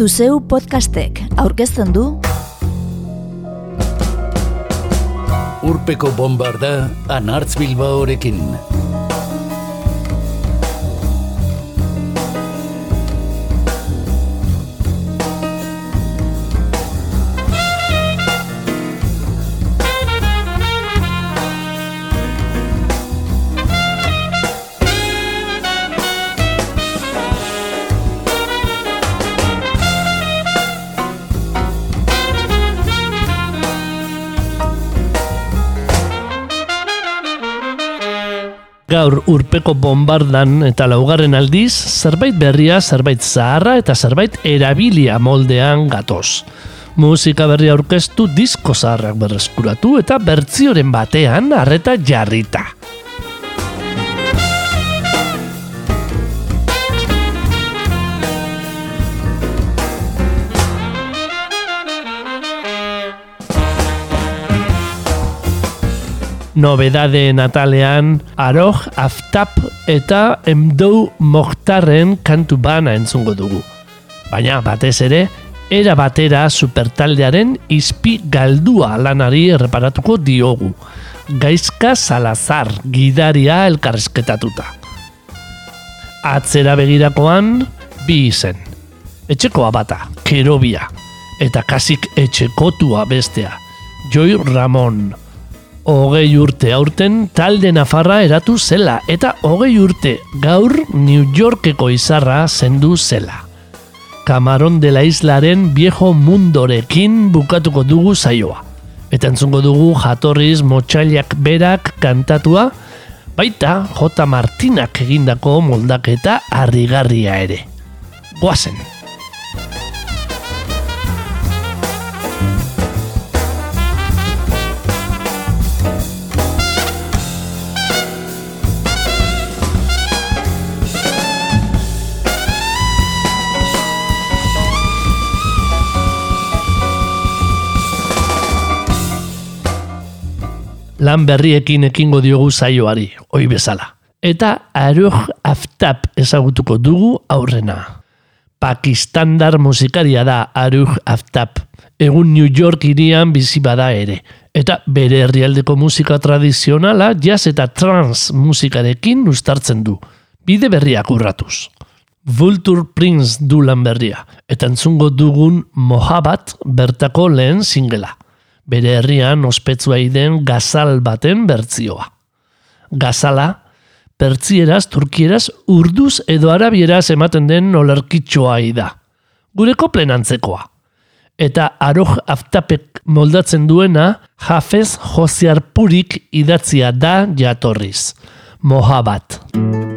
Zuzeu podcastek aurkezten du Urpeko bombarda anartz bilbaorekin. Gaur urpeko bombardan eta laugarren aldiz, zerbait berria, zerbait zaharra eta zerbait erabilia moldean gatoz. Musika berria aurkeztu disko zaharrak berreskuratu eta bertzioren batean harreta jarrita. Nobedade natalean Aroj Aftap eta Emdou Mokhtarren kantu bana entzungo dugu. Baina batez ere, era batera supertaldearen izpi galdua lanari erreparatuko diogu. Gaizka Salazar gidaria elkarrezketatuta. Atzera begirakoan, bi izen. Etxekoa bata, kerobia. Eta kasik etxekotua bestea. Joy Ramon. Hogei urte aurten talde nafarra eratu zela eta hogei urte gaur New Yorkeko izarra zendu zela. Kamaron de la Islaren viejo mundorekin bukatuko dugu zaioa. Eta entzungo dugu jatorriz motxailak berak kantatua, baita J. Martinak egindako moldaketa harrigarria ere. Goazen! Lan berriekin ekingo diogu zaioari, oi bezala. Eta Aruj Aftap ezagutuko dugu aurrena. Pakistandar musikaria da Aruj Aftap, egun New York irian bizi bada ere. Eta bere herrialdeko musika tradizionala jazz eta trans musikarekin ustartzen du. Bide berriak urratuz. Vulture Prince du lan berria, eta entzungo dugun Mohabat bertako lehen singela bere herrian ospetsua den gazal baten bertzioa. Gazala, pertzieraz, turkieraz, urduz edo arabieraz ematen den olerkitxoa da. Gureko plenantzekoa. Eta aroj aftapek moldatzen duena, jafez joziarpurik idatzia da jatorriz. Mohabat. Mohabat.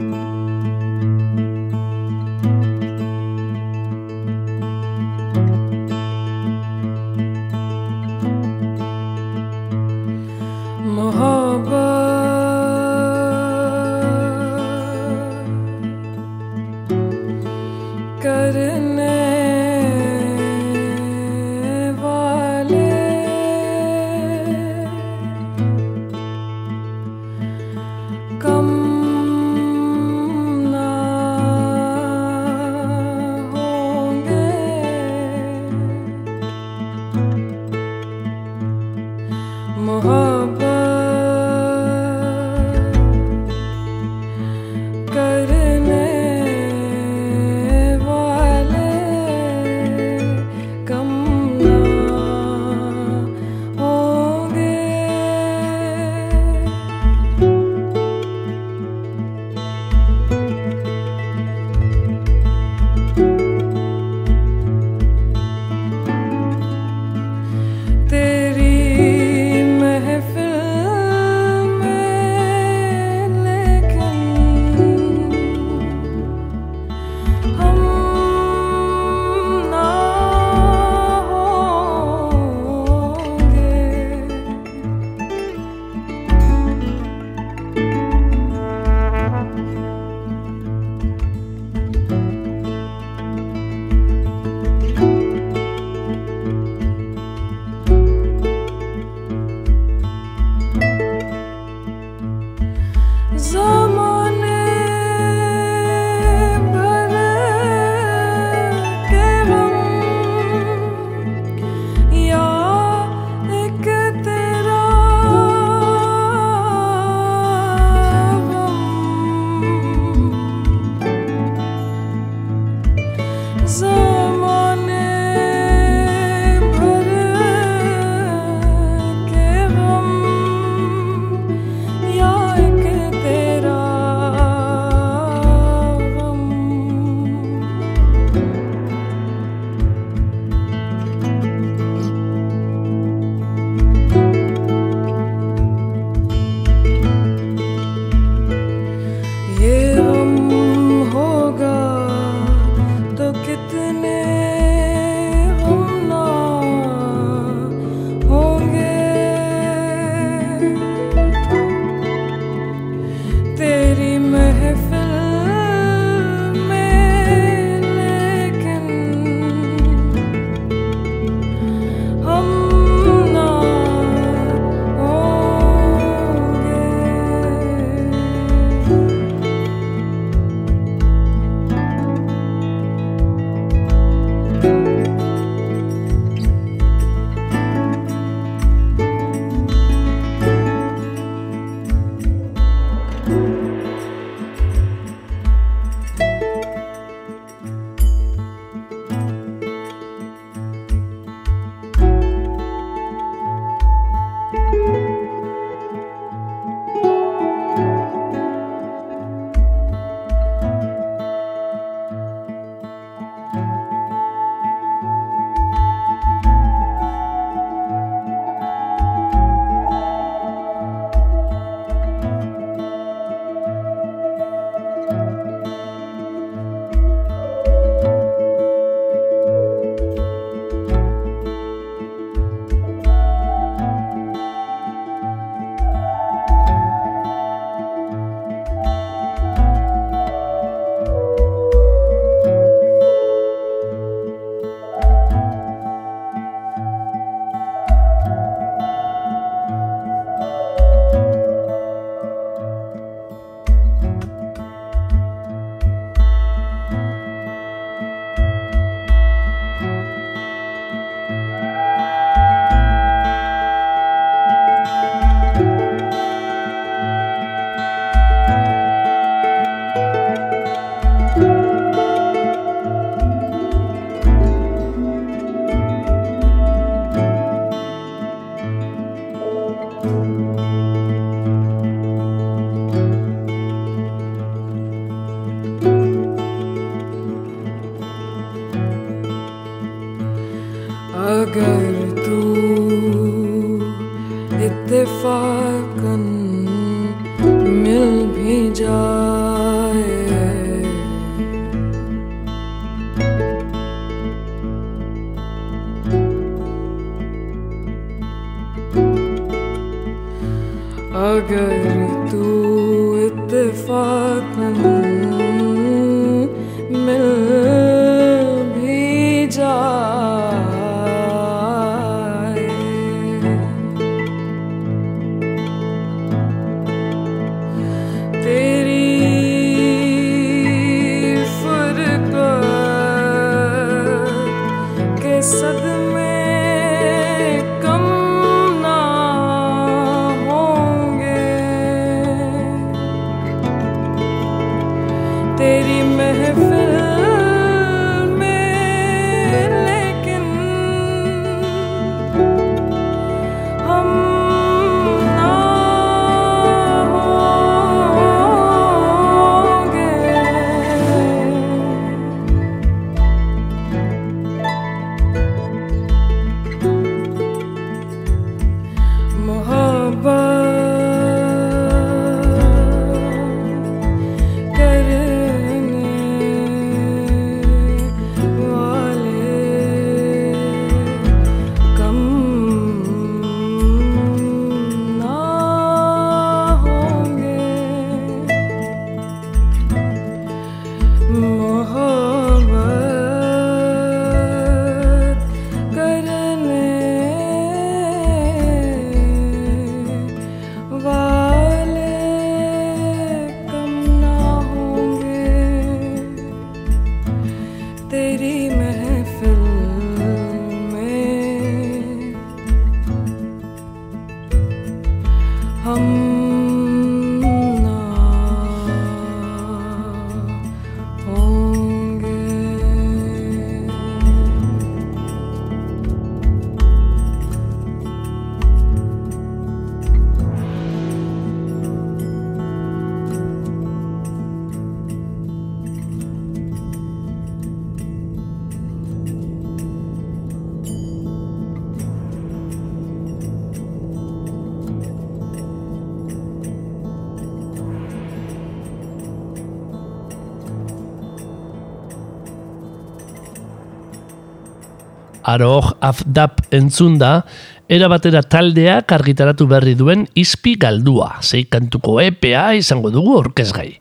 Aroj Afdap entzun da, era batera taldeak argitaratu berri duen izpi galdua, zei kantuko EPA izango dugu orkezgai.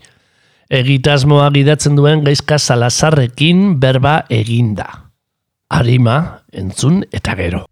Egitasmoa gidatzen duen gaizka salazarrekin berba eginda. Arima, entzun eta gero.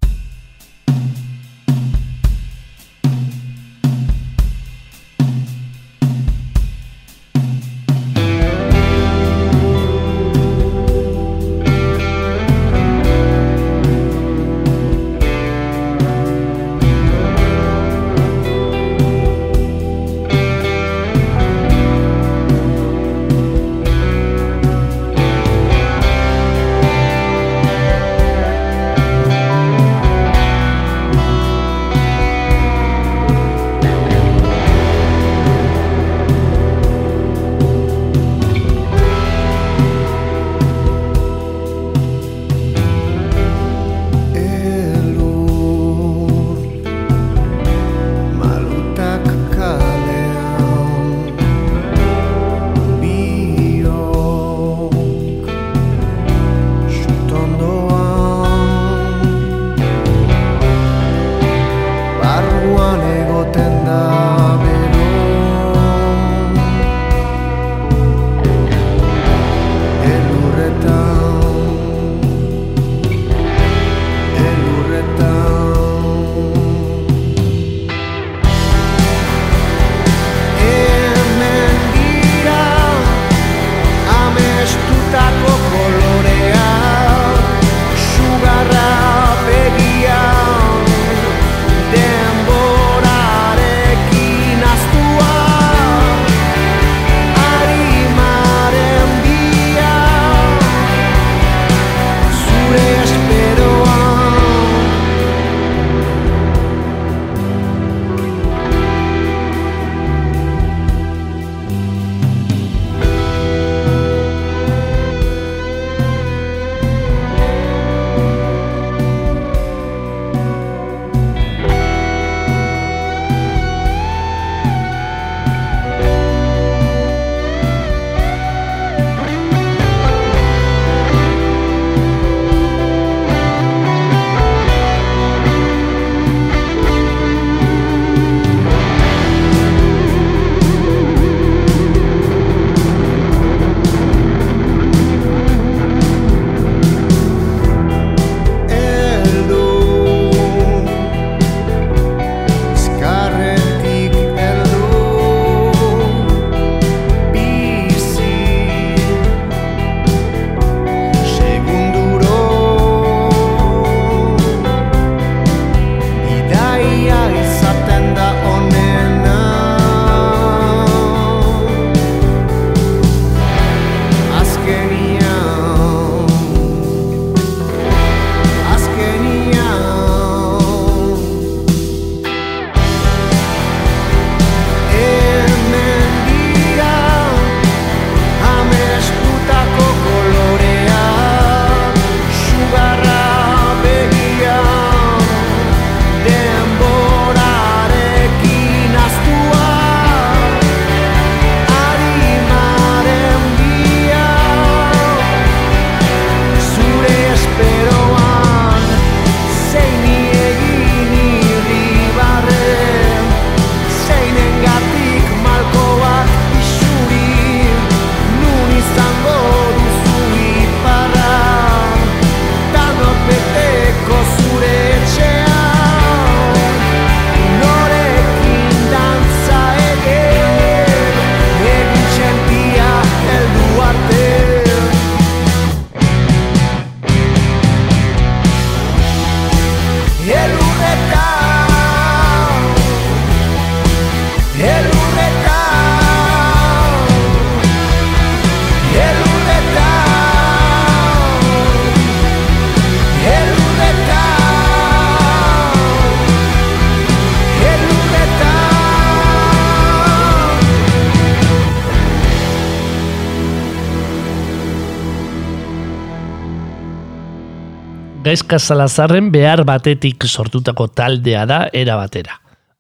Gaizka Salazarren behar batetik sortutako taldea da era batera.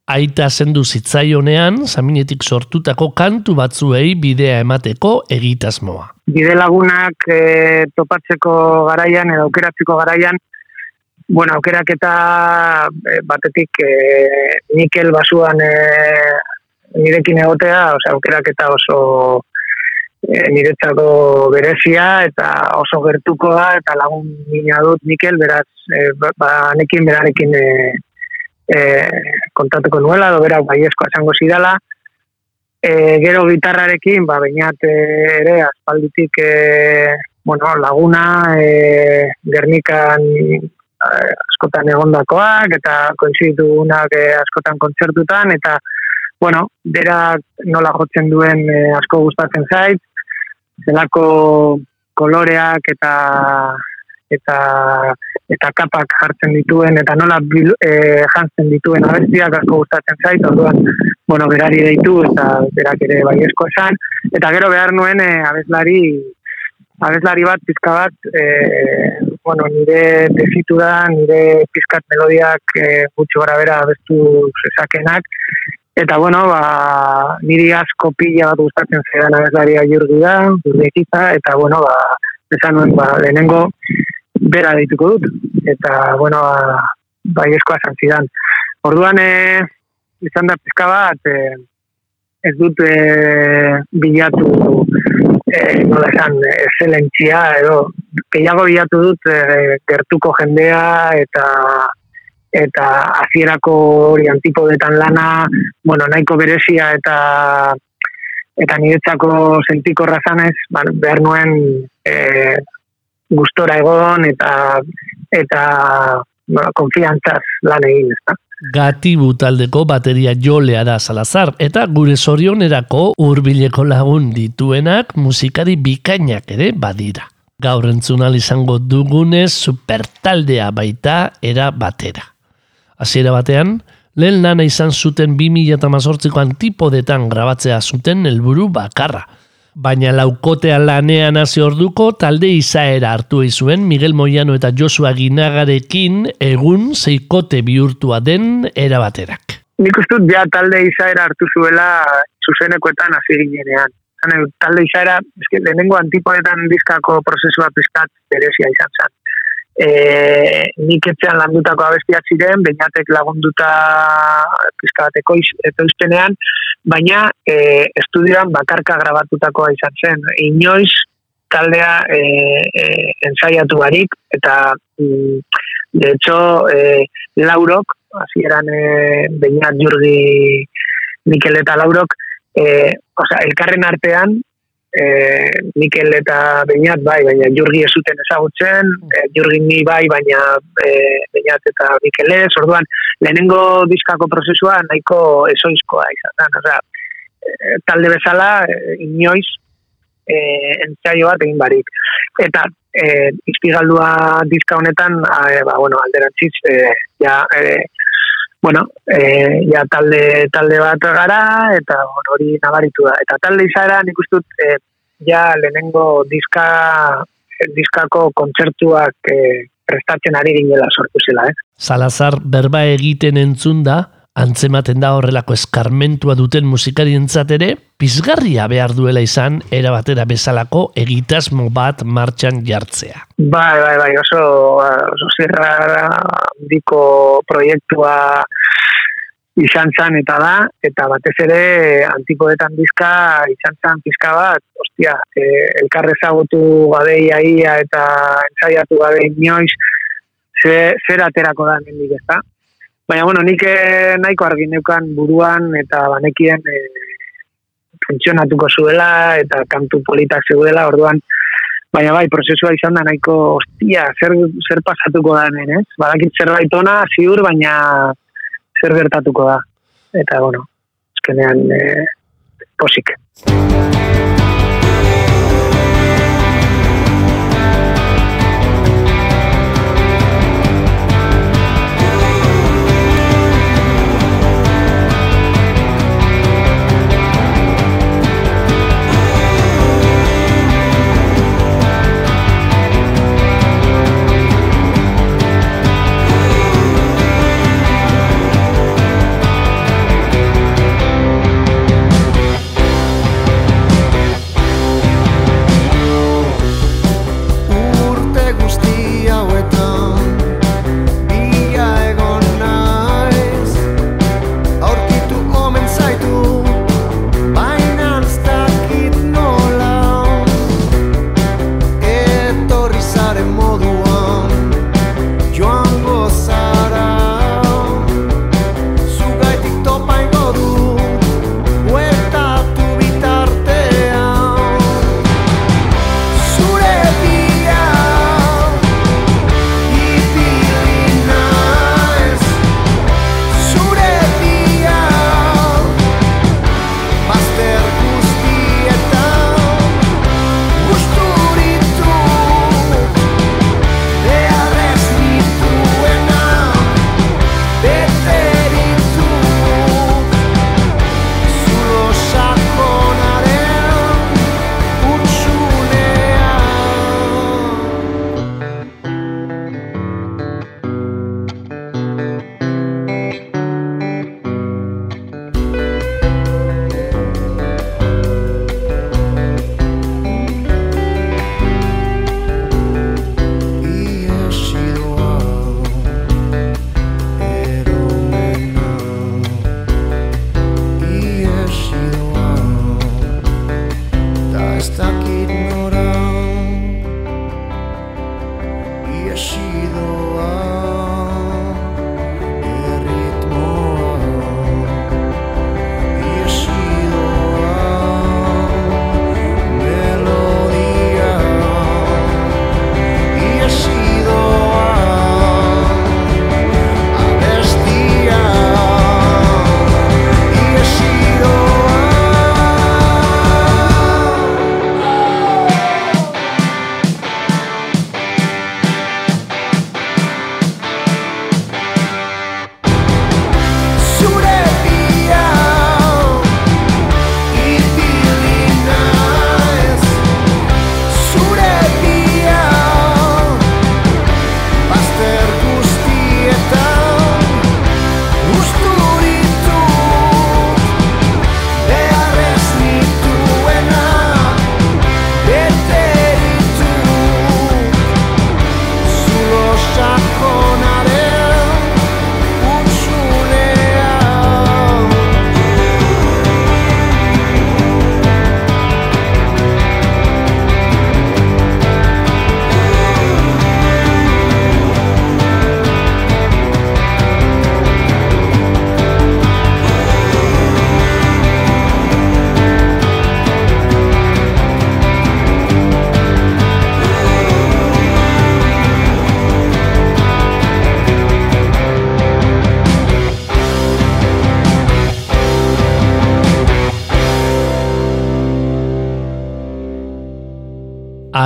Aita zendu zitzaionean, zaminetik sortutako kantu batzuei bidea emateko egitasmoa. bide lagunak e, topatzeko garaian edo aukeratzeko garaian, bueno, aukeraketa e, batetik e, nikel basuan e, nirekin egotea, osea, aukeraketa oso e, niretzako berezia eta oso gertukoa eta lagun mina dut nikel, beraz, e, ba, ba, nekin berarekin e, e, kontatuko nuela, edo berak baiezko esango zidala, e, gero gitarrarekin, ba, bainat ere, aspalditik e, bueno, laguna, e, Gernikan e, askotan egondakoak, eta koinzidugunak e, askotan kontzertutan, eta, bueno, bera nola jotzen duen e, asko gustatzen zait, zelako koloreak eta eta eta kapak jartzen dituen eta nola bil, e, jantzen dituen abestiak asko gustatzen zait, orduan, bueno, berari deitu eta berak ere baiezko esan, eta gero behar nuen e, abeslari abeslari bat, pizka bat, e, bueno, nire tesitura, nire pizkat melodiak e, gutxi gara bera abestu zezakenak, eta bueno, ba, niri asko pila bat gustatzen zaidan abeslaria jurgi da, jurgi ekiza, eta bueno, ba, esan nuen, ba, lehenengo bera deituko dut, eta bueno, ba, baiezkoa zantzidan. Orduan, e, izan da pizka bat, e, ez dut e, bilatu e, nola esan, excelentzia edo gehiago bilatu dut e, gertuko jendea eta eta hasierako hori antipodetan lana, bueno, nahiko berezia eta eta niretzako sentiko razanez, ba, behar nuen e, gustora egon eta eta bueno, konfiantzaz lan egin, ezta? Gatibu taldeko bateria jolea da Salazar eta gure zorionerako hurbileko lagun dituenak musikari bikainak ere badira. Gaur entzunal izango dugunez supertaldea baita era batera. Hasiera batean, lehen lana izan zuten 2018ko antipodetan grabatzea zuten helburu bakarra. Baina laukotean lanean hasi orduko talde izaera hartu zuen Miguel Moiano eta Josua Ginagarekin egun zeikote bihurtua den erabaterak. Nik uste ja talde izaera hartu zuela zuzenekoetan hasi ginenean. Talde izaera, eske, lehenengo antipodetan diskako prozesua pizkat berezia izan zen. E, nik etxean landutako abestiak ziren, bainatek lagunduta pizkateko ekoizpenean, baina e, estudioan bakarka grabatutakoa izan zen. Inoiz taldea e, e, ensaiatu barik, eta mm, de hecho, e, Laurok, hasieran e, bainat jurgi Mikel eta Laurok, e, osea, elkarren artean, e, Mikel eta Beñat bai, baina Jurgi ez zuten ezagutzen, e, Jurgi ni bai, baina e, Beñat eta Mikel ez, orduan, lehenengo diskako prozesua nahiko esoizkoa izan osea, e, talde bezala, e, inoiz, e, entzaio bat egin barik. Eta, e, izpigaldua diska honetan, e, ba, bueno, alderantziz, e, ja, e, bueno, e, ja talde, talde bat gara, eta hori nabaritu da. Eta talde izara nik uste dut, e, ja lehenengo diska, diskako kontzertuak e, prestatzen ari ginela sortu zela, eh? Salazar berba egiten entzun da, antzematen da horrelako eskarmentua duten musikarientzat ere, pizgarria behar duela izan, era batera bezalako egitasmo bat martxan jartzea. Bai, bai, bai, oso, oso zirra diko proiektua izan zan eta da, eta batez ere antipoetan dizka izan zan pizka bat, ostia, e, elkarre zagutu gadei aia eta ensaiatu gadei inoiz, ze, zer aterako da nendik ez. Baina, bueno, nik eh, nahiko argi neukan buruan eta banekien e, funtzionatuko zuela eta kantu politak zeudela, orduan, baina bai, prozesua izan da nahiko, ostia, zer, zer pasatuko da hemen, ez? Badakit zerbait ona, ziur, baina zer gertatuko da. Eta, bueno, eskenean e, posik.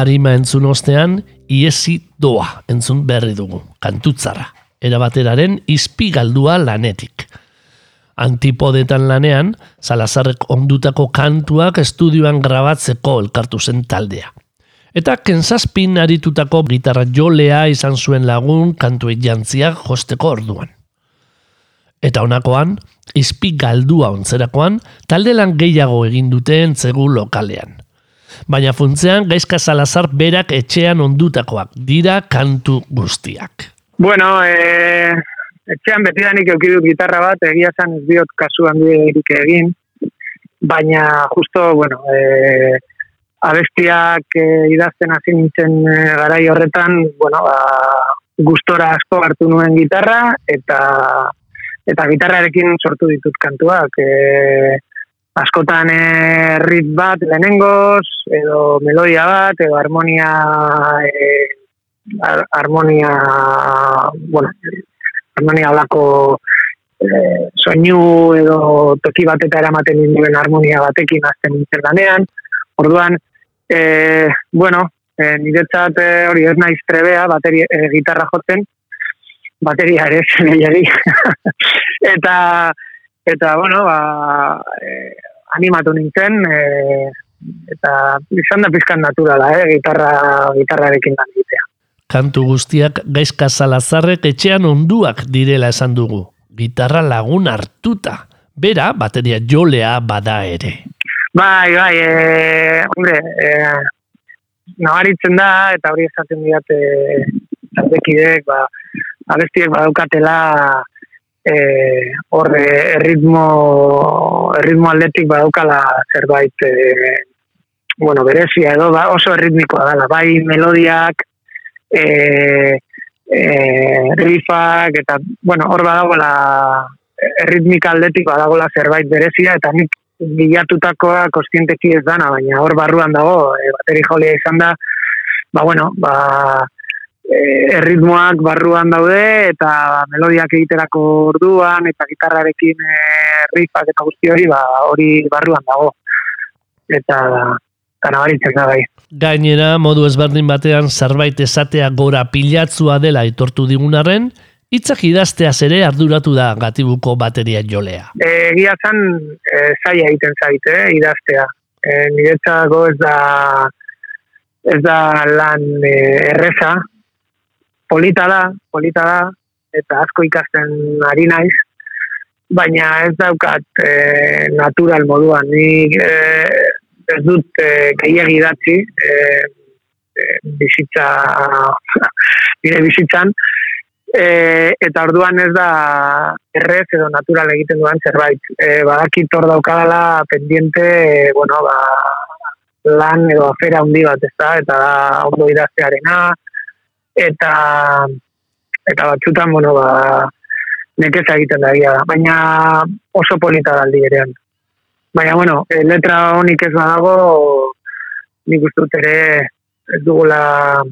Arima entzun ostean, iesi doa entzun berri dugu, kantutzarra, erabateraren izpi galdua lanetik. Antipodetan lanean, Salazarrek ondutako kantuak estudioan grabatzeko elkartu zen taldea. Eta kentzazpin aritutako gitarra jolea izan zuen lagun kantuek jantziak josteko orduan. Eta honakoan, izpi galdua ontzerakoan, talde lan gehiago egin dute entzegu lokalean. Baina funtzean gaizka Salazar berak etxean ondutakoak dira kantu guztiak. Bueno, e, etxean betidanik eukidut gitarra bat, egia zan ez diot kasu handirik egin, baina justo, bueno, e, abestiak e, idazten hasi nintzen e, garai horretan, bueno, ba, gustora asko hartu nuen gitarra, eta eta gitarrarekin sortu ditut kantuak. E, askotan e, rit bat lehenengoz, edo melodia bat, edo harmonia, e, ar, harmonia, bueno, harmonia alako e, soinu edo toki bat eta eramaten ninduen harmonia batekin azten nintzen lanean. Orduan, e, bueno, e, niretzat hori ez naiz trebea, bateri, e, gitarra jotzen, bateria ere zen eta, eta, bueno, ba, e, animatu nintzen, e, eta izan da pizkan naturala, eh, gitarra, gitarrarekin lan egitea. Kantu guztiak gaizka salazarrek etxean onduak direla esan dugu. Gitarra lagun hartuta. Bera, bateria jolea bada ere. Bai, bai, e, hombre, e, nabaritzen da, eta hori esaten diate taldekidek, ba, abestiek badaukatela e, hor e, erritmo, erritmo atletik badaukala zerbait e, bueno, berezia edo ba, oso erritmikoa dela, bai melodiak, e, e, rifak, eta, bueno, hor badagoela erritmika aldetik badagoela zerbait berezia, eta nik bilatutakoa kostienteki ez dana, baina hor barruan dago, e, bateri jolia izan da, ba, bueno, ba, erritmoak barruan daude, eta melodiak egiterako orduan, eta gitarrarekin e, rifak eta guzti hori, ba, hori barruan dago. Eta, eta nabaritzen da bai. Gainera, modu ezberdin batean zerbait esatea gora pilatzua dela itortu digunarren, hitzak idazteaz ere arduratu da gatibuko bateria jolea. E, egia zan, e, zaila egiten zaite, eh, idaztea. E, niretzako ez da ez da lan e, erreza, polita da, polita da, eta asko ikasten ari naiz, baina ez daukat e, natural moduan, ni e, ez dut e, gehiagi datzi, e, e, bizitza, nire bizitzan, e, eta orduan ez da errez edo natural egiten duan zerbait. E, badakit hor daukadala pendiente, e, bueno, ba, lan edo afera handi bat, ez da, eta da ondo idaztearena, eta eta batzutan, bueno, ba, nekez egiten da gira, baina oso polita daldi erean. Baina, bueno, e, letra honik ez badago, nik uste ere ez dugula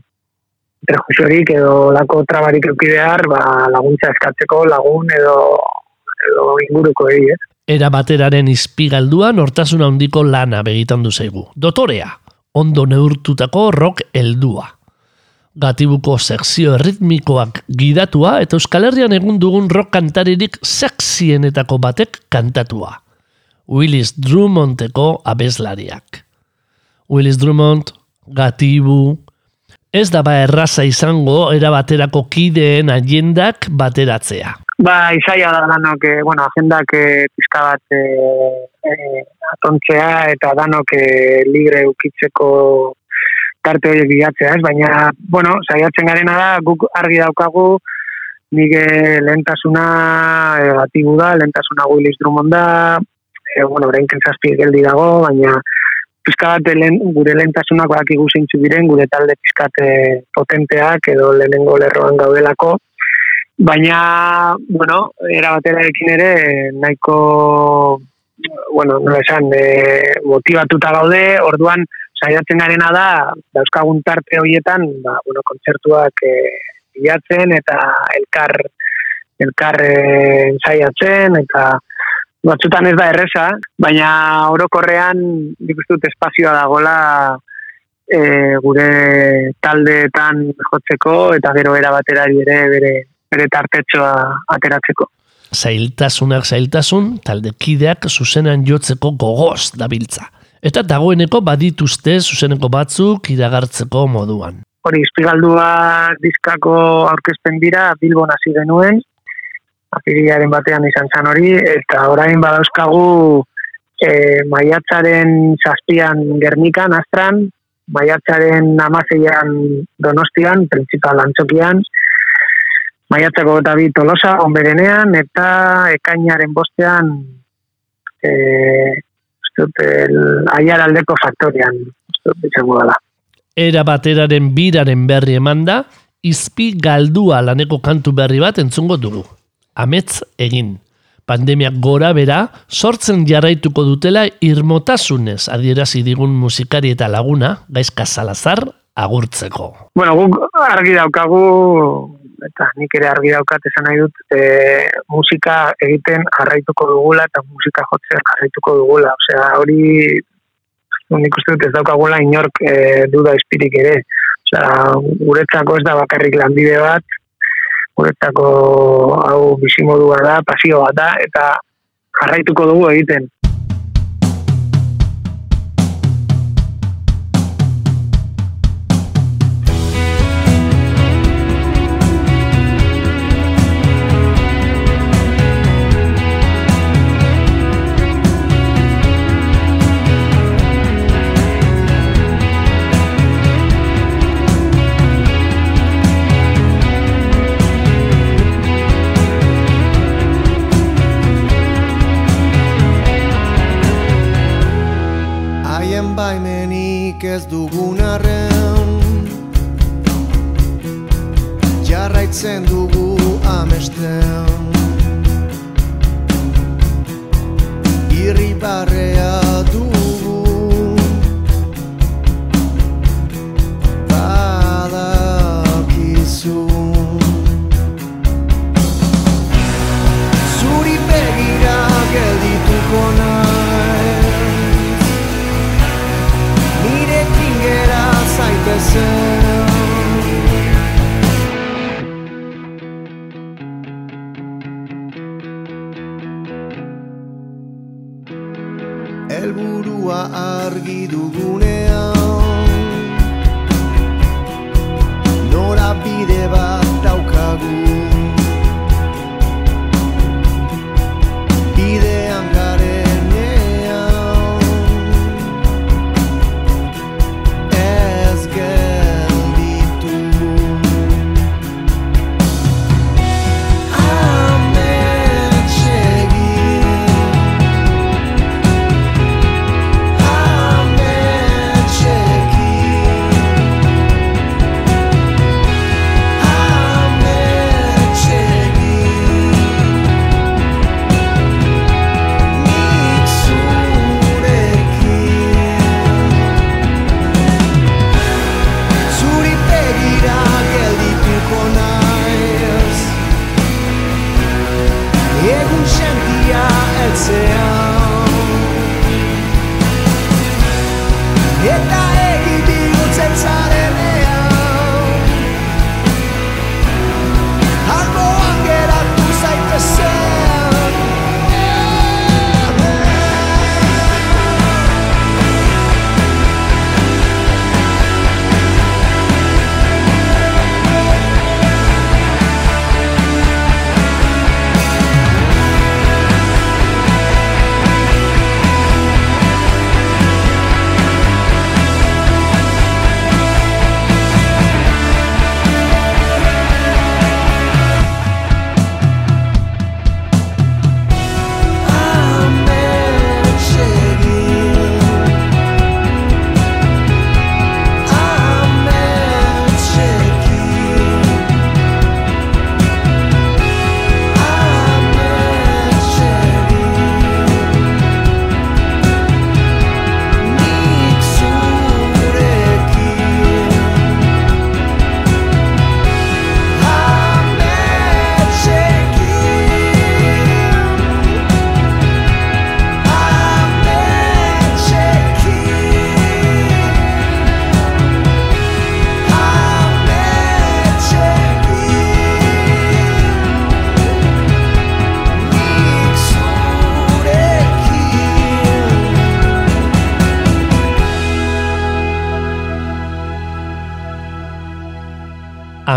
prejusiorik edo lako trabarik eukidehar, ba, laguntza eskatzeko lagun edo, edo inguruko egi, eh? Era bateraren izpigalduan hortasun handiko lana begitan du zaigu. Dotorea, ondo neurtutako rock heldua. Gatibuko sekzio erritmikoak gidatua eta Euskal Herrian egun dugun rock kantaririk sexienetako batek kantatua. Willis Drummondeko abeslariak. Willis Drummond, Gatibu, ez da ba erraza izango erabaterako kideen agendak bateratzea. Ba, izaia da danok, eh, bueno, agendak eh, pizka bat eh, eh, atontzea eta danok eh, libre ukitzeko tarte horiek bilatzea, ez? Baina, bueno, saiatzen garena da, guk argi daukagu, nire lehentasuna e, batibu da, lehentasuna Willis Drummond da, e, bueno, zazpi geldi dago, baina pizka bat lehen, gure lehentasunak badak iguzeintzu diren, gure talde pizkate potenteak edo lehenengo lerroan gaudelako, baina, bueno, era baterarekin ere, nahiko, bueno, no esan, e, motivatuta gaude, orduan, saiatzen garena da, dauzkagun tarte horietan, ba, bueno, kontzertuak e, bilatzen eta elkar, elkar e, ensaiatzen, eta batzutan ez da erresa, baina orokorrean dut espazioa dagola e, gure taldeetan jotzeko eta gero era baterari ere bere bere tartetxoa ateratzeko. Zailtasunak zailtasun, taldekideak zuzenan jotzeko gogoz dabiltza. Eta dagoeneko badituzte zuzeneko batzuk iragartzeko moduan. Hori, izpigaldua diskako aurkezpen dira Bilbon hasi genuen, apirilaren batean izan zan hori, eta orain badauzkagu e, maiatzaren zazpian Gernikan, Astran, maiatzaren amaseian Donostian, principal antzokian, maiatzako eta bi tolosa, onberenean, eta ekainaren bostean, e, el, aiar aldeko faktorian, ustut, izango dela. Era bateraren biraren berri emanda, izpi galdua laneko kantu berri bat entzungo dugu. Amets egin. Pandemiak gora bera, sortzen jarraituko dutela irmotasunez adierazi digun musikari eta laguna, gaizka salazar, agurtzeko. Bueno, guk argi daukagu, eta nik ere argi daukat esan nahi dut, e, musika egiten jarraituko dugula eta musika jotzen jarraituko dugula. Osea, hori nik uste dut ez daukagula inork e, duda espirik ere. Osea, guretzako ez da bakarrik lanbide bat, guretzako hau bizimodua da, pasio bat da, eta jarraituko dugu egiten.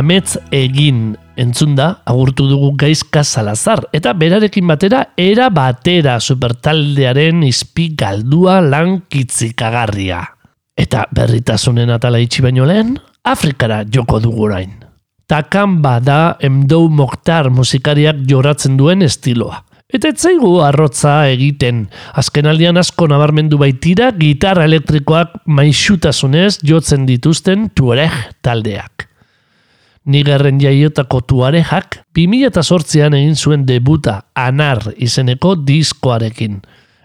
Ametz egin entzunda agurtu dugu gaizka salazar eta berarekin batera era batera supertaldearen izpi galdua lan kitzikagarria. Eta berritasunen atala itxi baino lehen, Afrikara joko dugu orain. Takamba da emdou moktar musikariak joratzen duen estiloa. Eta etzaigu arrotza egiten, azkenaldian asko nabarmendu baitira gitarra elektrikoak maixutasunez jotzen dituzten tuareg taldeak. Nigerren jaiotako tuarejak 2008an egin zuen debuta anar izeneko diskoarekin.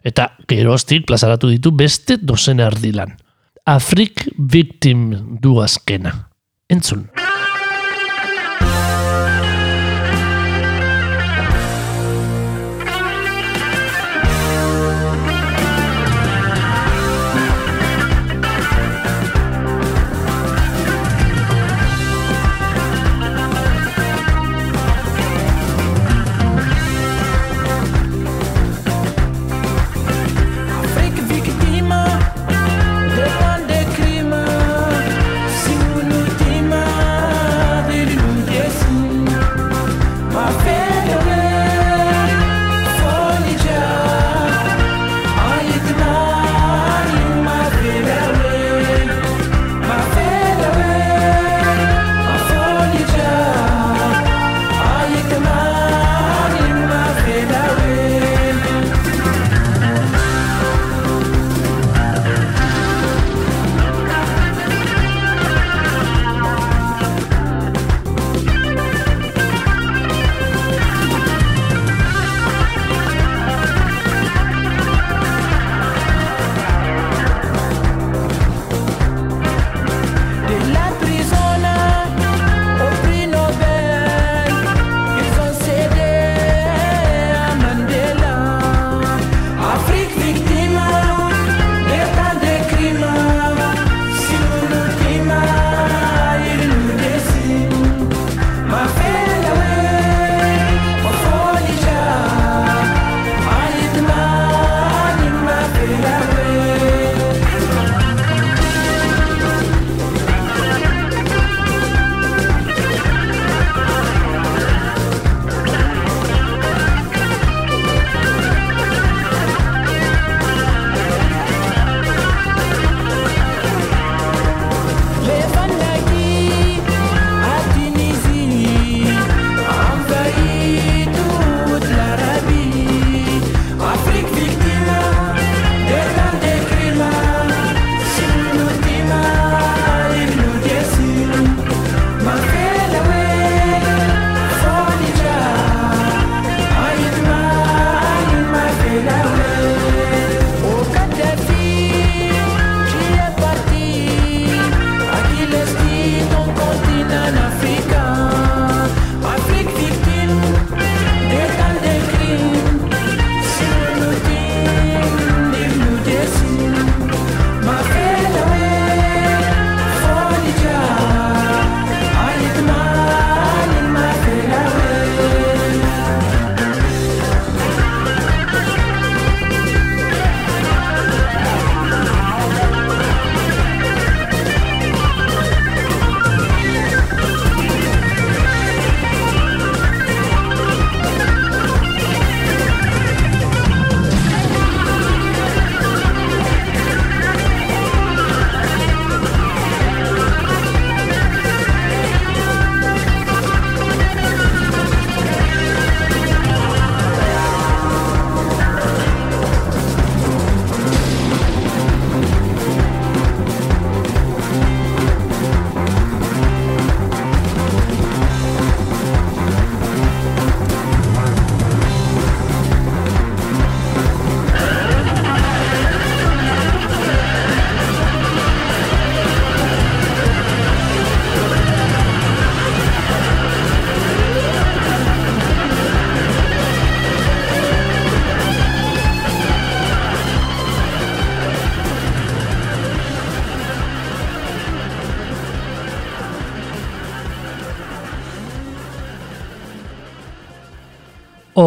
Eta geroztik plazaratu ditu beste dozen erdilan. Afrik Victim du azkena. Entzun.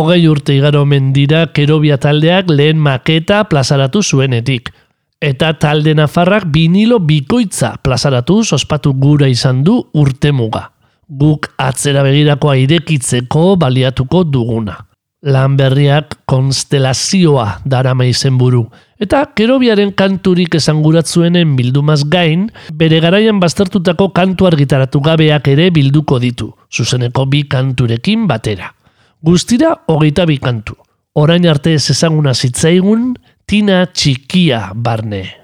Hogei urte igaro mendira kerobia taldeak lehen maketa plazaratu zuenetik. Eta talde nafarrak vinilo bikoitza plazaratu ospatu gura izan du urtemuga. guk atzera begirakoa irekitzeko baliatuko duguna. Lan berriak konstelazioa darama izenburu, eta kerobiaren kanturik esanguratzuenen bildumaz gain, bere garaian baztertutako kantu argitaratu gabeak ere bilduko ditu, zuzeneko bi kanturekin batera. Guztira hogeita bi kantu. Orain arte ez ezaguna zitzaigun, tina txikia barne.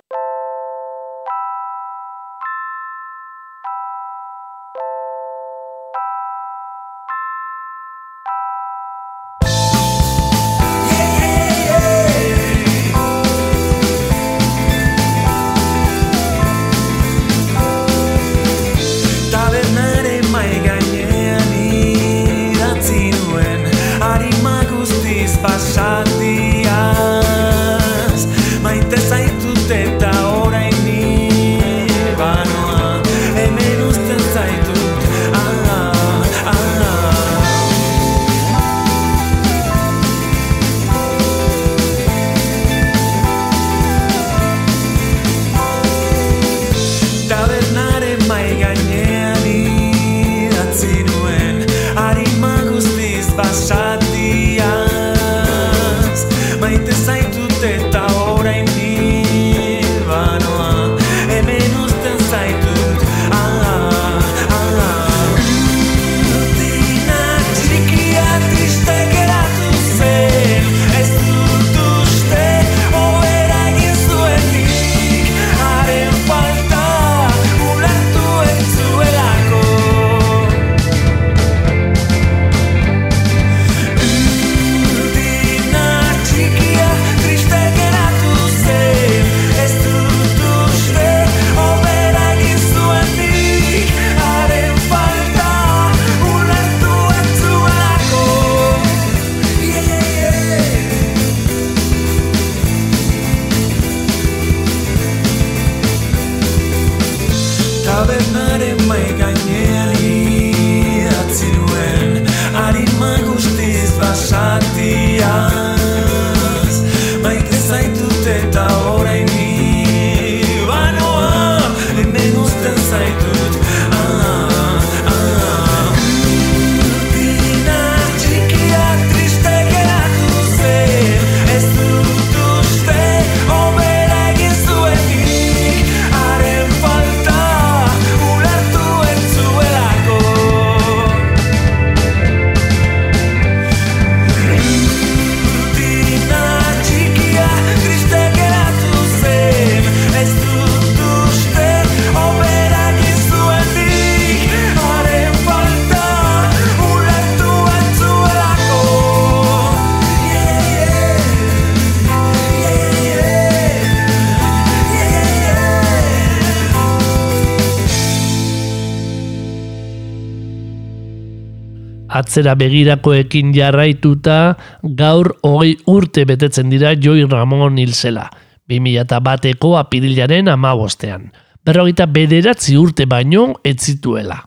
Atzera begirakoekin jarraituta gaur hogei urte betetzen dira Joi Ramon hilzela, 2000 bateko apirilaren amabostean. Berrogeita bederatzi urte baino ez zituela.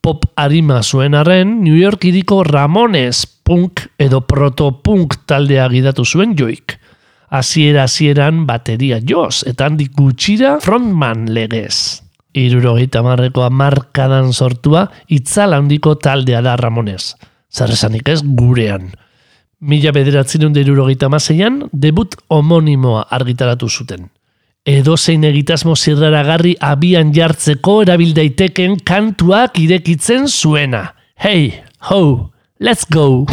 Pop arima zuen arren, New York iriko Ramones punk edo protopunk taldea gidatu zuen joik. Hasiera hasieran bateria joz, eta handik gutxira frontman legez. Irurogeita marreko amarkadan sortua, itzala handiko taldea da Ramones. Zer esanik ez gurean. Mila bederatzen irurogeita maseian, debut homonimoa argitaratu zuten. Edo zein egitasmo zirraragarri abian jartzeko erabil daiteken kantuak irekitzen zuena. Hey, ho, let's go!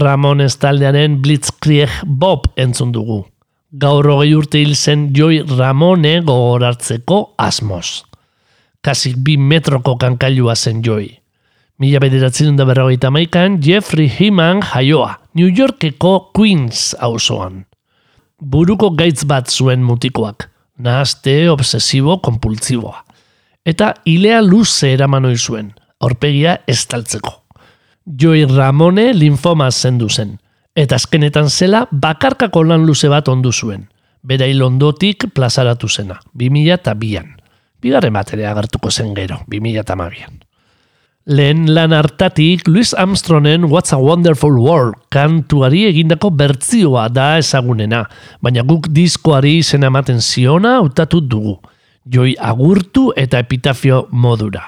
Ramones taldearen Blitzkrieg Bob entzun dugu. Gaur hogei urte hil zen Joi Ramone gogoratzeko asmoz. Kasik bi metroko kankailua zen Joi. Mila bederatzen da berrogeita maikan Jeffrey Heeman jaioa, New Yorkeko Queens auzoan. Buruko gaitz bat zuen mutikoak, nahaste obsesibo kompultziboa. Eta ilea luze eramanoi zuen, aurpegia estaltzeko. Joey Ramone linfoma zendu zen, eta azkenetan zela bakarkako lan luze bat ondu zuen, berail ondotik plazaratu zena, 2002an. Bigarren baterea agertuko zen gero, 2002an. Lehen lan hartatik Louis Armstrongen What's a Wonderful World kantuari egindako bertzioa da ezagunena, baina guk diskoari izena ematen ziona hautatu dugu. Joi agurtu eta epitafio modura.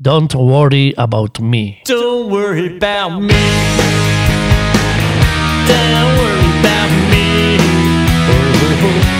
Don't worry about me. Don't worry about me. Don't worry about me. Oh, oh, oh.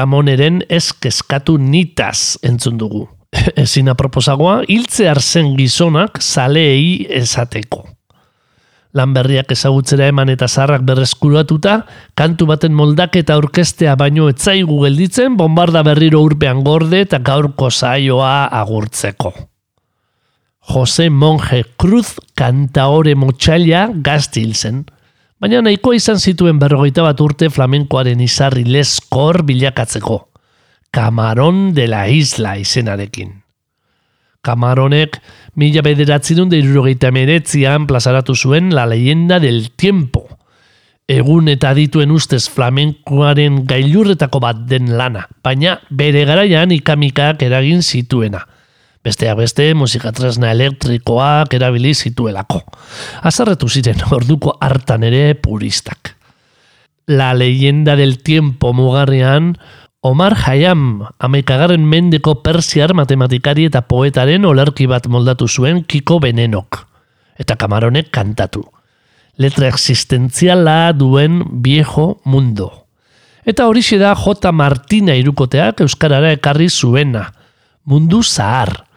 Ramoneren ez keskatu nitaz entzun dugu. Ezin aproposagoa, hiltze arzen gizonak zaleei esateko. Lanberriak ezagutzera eman eta zarrak berreskuratuta, kantu baten moldaketa orkestea baino etzaigu gelditzen, bombarda berriro urpean gorde eta gaurko saioa agurtzeko. Jose Monje Cruz kantaore motxaila gazti zen Baina nahikoa izan zituen berrogeita bat urte flamenkoaren izarri leskor bilakatzeko. Kamaron de la Isla izenarekin. Kamaronek mila bederatzerun da irurogeita meretzian plazaratu zuen La leyenda del tiempo. Egun eta dituen ustez flamenkoaren gailurretako bat den lana, baina bere garaian ikamikak eragin zituena. Besteak beste, musika tresna elektrikoak erabili zituelako. Azarretu ziren orduko hartan ere puristak. La leyenda del tiempo mugarrian, Omar Hayam, amaikagarren mendeko persiar matematikari eta poetaren olerki bat moldatu zuen Kiko Benenok. Eta kamaronek kantatu. Letra existentziala duen viejo mundo. Eta horixe da J. Martina irukoteak Euskarara ekarri zuena. Mundu zahar.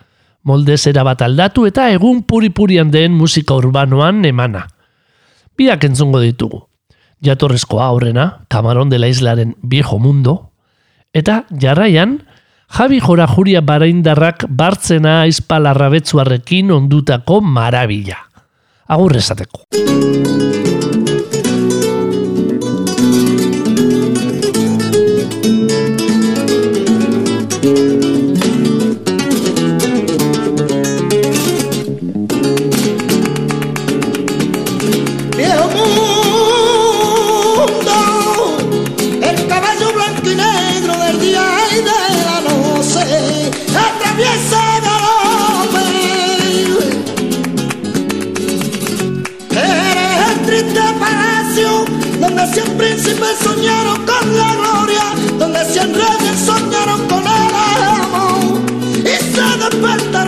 Molde zera bat aldatu eta egun puri-purian den musika urbanoan emana. Biak entzungo ditugu. Jatorrezkoa aurrena, Kamaron de la Islaren viejo mundo, Eta jarraian, Javi Jora Juria Baraindarrak bartzena aizpalarra betzuarrekin ondutako marabila. Agur esateko. Donde cien príncipes soñaron con la gloria, donde cien reyes soñaron con el amor. Y se despertaron